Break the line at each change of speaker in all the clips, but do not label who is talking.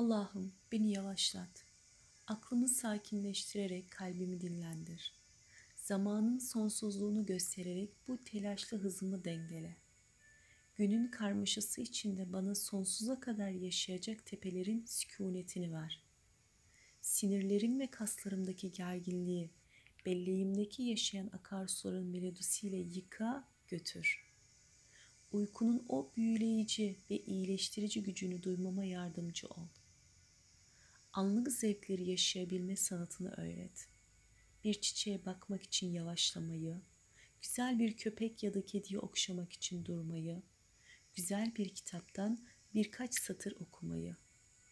Allah'ım beni yavaşlat. Aklımı sakinleştirerek kalbimi dinlendir. Zamanın sonsuzluğunu göstererek bu telaşlı hızımı dengele. Günün karmaşası içinde bana sonsuza kadar yaşayacak tepelerin sükunetini ver. Sinirlerim ve kaslarımdaki gerginliği, belleğimdeki yaşayan akarsuların melodisiyle yıka, götür. Uykunun o büyüleyici ve iyileştirici gücünü duymama yardımcı ol. Anlık zevkleri yaşayabilme sanatını öğret. Bir çiçeğe bakmak için yavaşlamayı, güzel bir köpek ya da kediyi okşamak için durmayı, güzel bir kitaptan birkaç satır okumayı,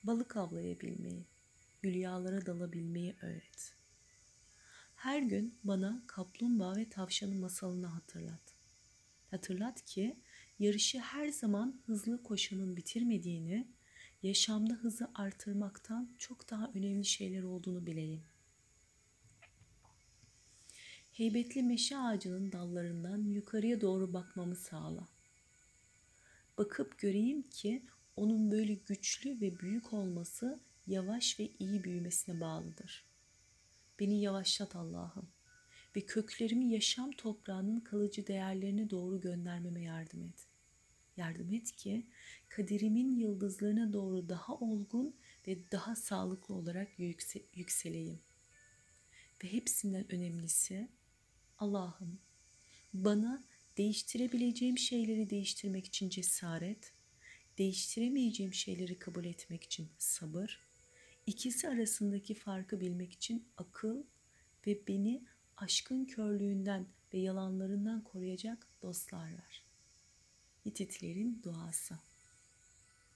balık avlayabilmeyi, hülyalara dalabilmeyi öğret. Her gün bana kaplumbağa ve tavşanın masalını hatırlat. Hatırlat ki yarışı her zaman hızlı koşanın bitirmediğini, yaşamda hızı artırmaktan çok daha önemli şeyler olduğunu bileyim. Heybetli meşe ağacının dallarından yukarıya doğru bakmamı sağla. Bakıp göreyim ki onun böyle güçlü ve büyük olması yavaş ve iyi büyümesine bağlıdır. Beni yavaşlat Allah'ım ve köklerimi yaşam toprağının kalıcı değerlerine doğru göndermeme yardım et. Yardım et ki kaderimin yıldızlarına doğru daha olgun ve daha sağlıklı olarak yükse yükseleyim. Ve hepsinden önemlisi Allah'ım bana değiştirebileceğim şeyleri değiştirmek için cesaret, değiştiremeyeceğim şeyleri kabul etmek için sabır, ikisi arasındaki farkı bilmek için akıl ve beni aşkın körlüğünden ve yalanlarından koruyacak dostlar ver. Hititlerin duası